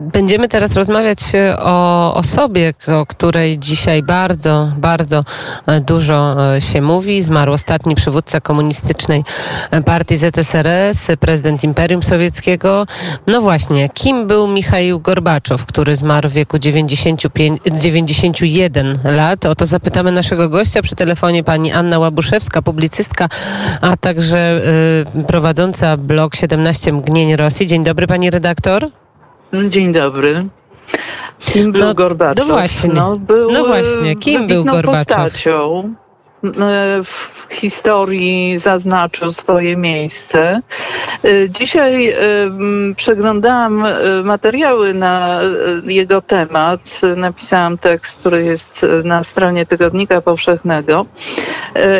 Będziemy teraz rozmawiać e, o osobie, o której dzisiaj bardzo, bardzo e, dużo e, się mówi. Zmarł ostatni przywódca komunistycznej partii ZSRS, prezydent Imperium Sowieckiego. No właśnie, kim był Michał Gorbaczow, który zmarł w wieku 95, 91 lat? O to zapytamy naszego gościa przy telefonie pani Anna Łabuszewska, publicystka, a także prowadząca blog 17 Mgnień Rosji. Dzień dobry pani redaktor. Dzień dobry. Kim był No, Gorbaczow? no właśnie. był No właśnie, kim e, był Gorbaczow? postacią. E, W historii zaznaczył swoje miejsce. E, Dzisiaj przeglądałam materiały na jego temat. Napisałam tekst, który jest na stronie Tygodnika Powszechnego.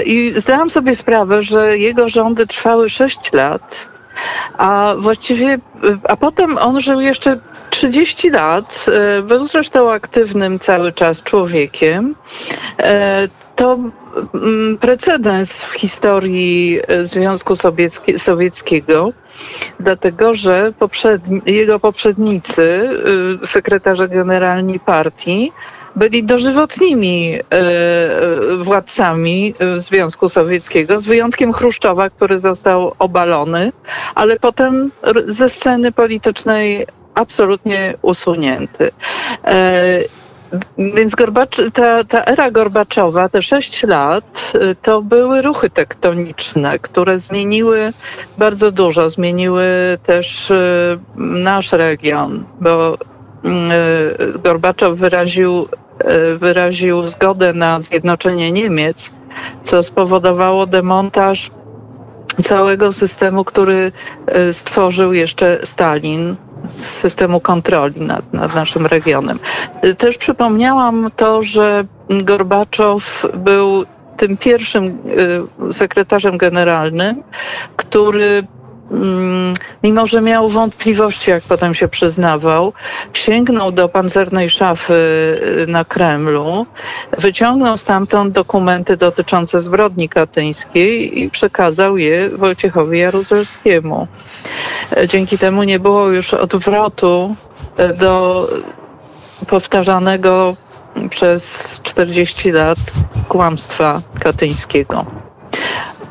I zdałam sobie sprawę, że jego rządy trwały 6 lat. A właściwie, a potem on żył jeszcze 30 lat. e, Był zresztą aktywnym cały czas człowiekiem. E, To mm, precedens w historii e, Związku Sowieckie- Sowieckiego, dlatego że poprzedni, jego poprzednicy, sekretarze generalni partii, byli dożywotnimi e, e, władcami e, Związku Sowieckiego, z wyjątkiem Chruszczowa, który został obalony, ale potem ze sceny politycznej absolutnie usunięty. Więc Gorbacz, ta, ta era Gorbaczowa, te sześć lat, to były ruchy tektoniczne, które zmieniły bardzo dużo. Zmieniły też nasz region, bo mm, Gorbaczow wyraził, wyraził zgodę na zjednoczenie Niemiec, co spowodowało demontaż całego systemu, który y, stworzył jeszcze Stalin, systemu kontroli nad, nad naszym regionem. Y, Też przypomniałam to, że Gorbaczow był tym pierwszym y, sekretarzem generalnym, który mimo że miał wątpliwości, jak potem się przyznawał, sięgnął do pancernej szafy y, na Kremlu, wyciągnął stamtąd dokumenty dotyczące zbrodni katyńskiej i przekazał je Wojciechowi Jaruzelskiemu. E, Dzięki temu nie było już odwrotu e, do powtarzanego przez 40 lat kłamstwa katyńskiego.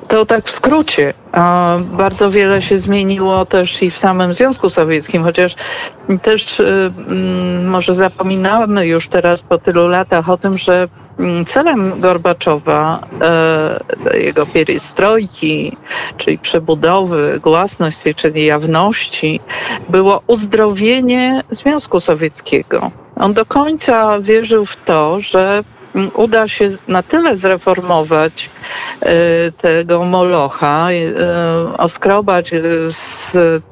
To tak w skrócie. Bardzo wiele się zmieniło też i w samym Związku Sowieckim, chociaż też y, mm, może zapominamy już teraz po tylu latach o tym, że mm, celem Gorbaczowa, e, jego pierestrojki, czyli przebudowy, głasności, czyli jawności, było uzdrowienie Związku Sowieckiego. On do końca wierzył w to, że uda się na tyle zreformować e, tego molocha, e, oskrobać z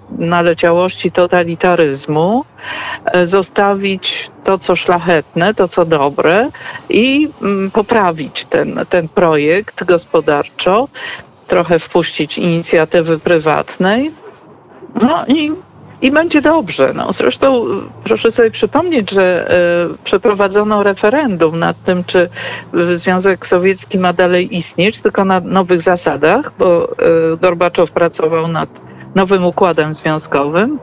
naleciałości totalitaryzmu, e, zostawić to, co szlachetne, to, co dobre i mm, poprawić ten, ten projekt gospodarczo, trochę wpuścić inicjatywy prywatnej. No i i będzie dobrze. No, zresztą y, proszę sobie przypomnieć, że y, przeprowadzono referendum nad tym, czy y, Związek Sowiecki ma dalej istnieć, tylko na nowych zasadach, bo y, Gorbaczow pracował nad nowym układem związkowym.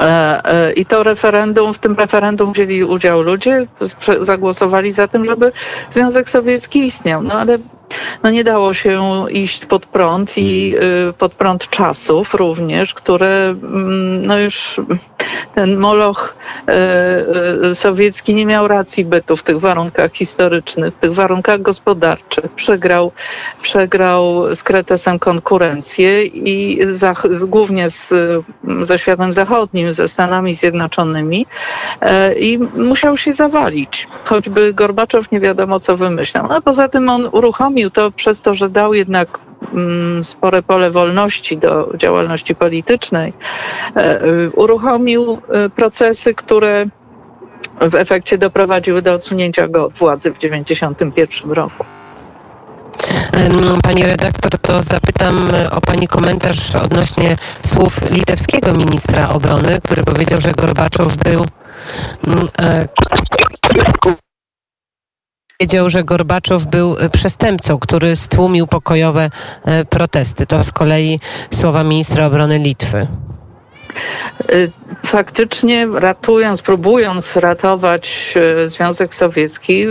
E, e, I to referendum, w tym referendum wzięli udział ludzie, zagłosowali za tym, żeby Związek Sowiecki istniał. No ale no nie dało się iść pod prąd i y, pod prąd czasów również, które mm, no już ten moloch y, y, sowiecki nie miał racji bytu w tych warunkach historycznych, w tych warunkach gospodarczych. Przegrał, przegrał z kretesem konkurencję i zach- z, głównie z, ze światem zachodnim, ze Stanami Zjednoczonymi e, i musiał się zawalić. Choćby Gorbaczow nie wiadomo co wymyślał. No, a poza tym on uruchomił to przez to, że dał jednak spore pole wolności do działalności politycznej, e, y, uruchomił y, procesy, które w efekcie doprowadziły do odsunięcia go od władzy w 1991 roku. Pani redaktor, to zapytam e, o Pani komentarz odnośnie słów litewskiego ministra obrony, który powiedział, że Gorbaczow był. E, Powiedział, że Gorbaczow był e, przestępcą, który stłumił pokojowe e, protesty. To z kolei słowa ministra obrony Litwy. Y, faktycznie ratując, próbując ratować Związek Sowiecki,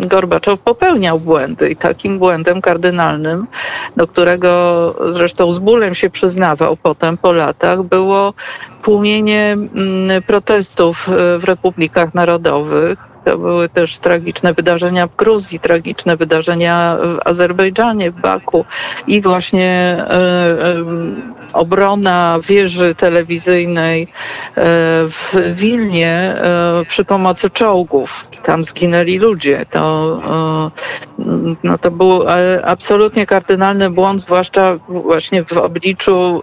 Gorbaczow popełniał błędy i takim błędem kardynalnym, do którego zresztą z bólem się przyznawał potem po latach, było tłumienie mm, protestów w republikach narodowych to były też tragiczne wydarzenia w Gruzji, tragiczne wydarzenia w Azerbejdżanie, w Baku i właśnie e, e, obrona wieży telewizyjnej e, w Wilnie przy pomocy czołgów. Tam zginęli ludzie. To, no to był absolutnie kardynalny błąd, zwłaszcza właśnie w obliczu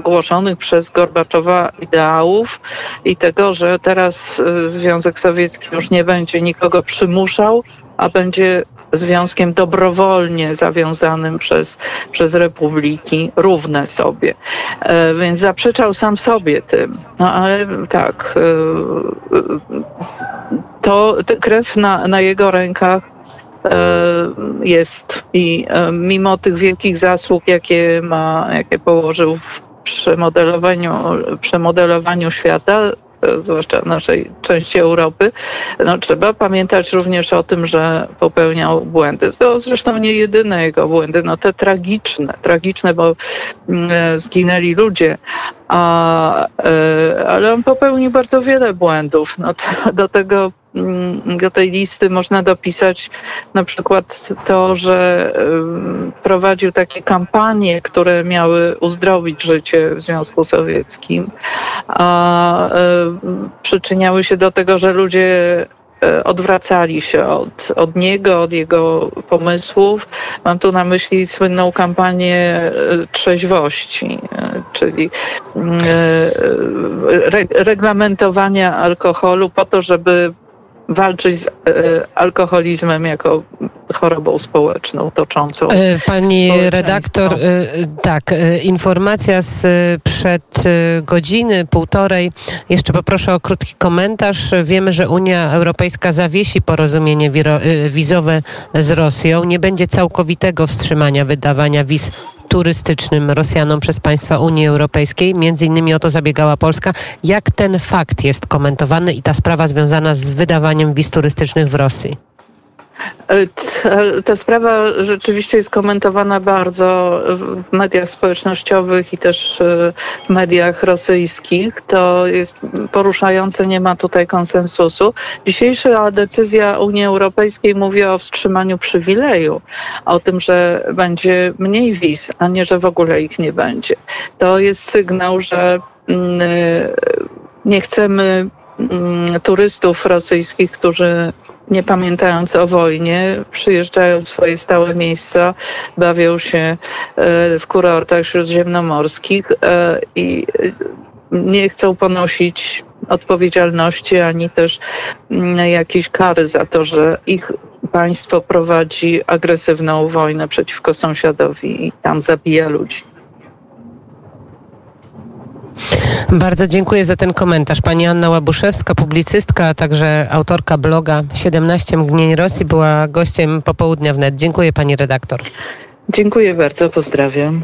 ogłoszonych przez Gorbaczowa ideałów i tego, że teraz y, Związek Sowiecki już nie będzie nikogo przymuszał, a będzie związkiem dobrowolnie zawiązanym przez, przez republiki, równe sobie. E, więc zaprzeczał sam sobie tym. No ale tak, e, to krew na, na jego rękach e, jest i mimo tych wielkich zasług, jakie ma, jakie położył w przemodelowaniu, przemodelowaniu świata, zwłaszcza w naszej części Europy, no, trzeba pamiętać również o tym, że popełniał błędy. To zresztą nie jedyne jego błędy, no te tragiczne, tragiczne, bo mm, zginęli ludzie, a, e, ale on popełnił bardzo wiele błędów. No do tego do tej listy można dopisać na przykład to, że prowadził takie kampanie, które miały uzdrowić życie w Związku Sowieckim, a przyczyniały się do tego, że ludzie E, odwracali się od, od niego, od jego pomysłów. Mam tu na myśli słynną kampanię e, trzeźwości, e, czyli reglamentowania alkoholu po to, żeby walczyć z alkoholizmem jako chorobą społeczną toczącą. E, pani redaktor, e, tak, e, informacja z przed godziny, półtorej. Jeszcze poproszę o krótki komentarz. Wiemy, że Unia Europejska zawiesi porozumienie wizowe z Rosją. Nie będzie całkowitego wstrzymania wydawania wiz turystycznym Rosjanom przez państwa Unii Europejskiej. Między innymi o to zabiegała Polska. Jak ten fakt jest komentowany i ta sprawa związana z wydawaniem wiz turystycznych w Rosji? Ta, ta, sprawa rzeczywiście jest komentowana bardzo w mediach społecznościowych i też e, w mediach rosyjskich. To jest poruszające, nie ma tutaj konsensusu. Dzisiejsza decyzja Unii Europejskiej mówi o wstrzymaniu przywileju, o tym, że będzie mniej wiz, a nie, że w ogóle ich nie będzie. To jest sygnał, że mm, nie chcemy mm, turystów rosyjskich, którzy nie pamiętając o wojnie, przyjeżdżają w swoje stałe miejsca, bawią się e, w kurortach śródziemnomorskich e, i nie chcą ponosić odpowiedzialności ani też mm, jakiejś kary za to, że ich państwo prowadzi agresywną wojnę przeciwko sąsiadowi i tam zabija ludzi. Bardzo dziękuję za ten komentarz. Pani Anna Łabuszewska, publicystka, a także autorka bloga 17 mgnień Rosji, była gościem popołudnia wnet. Dziękuję pani redaktor. Dziękuję bardzo, pozdrawiam.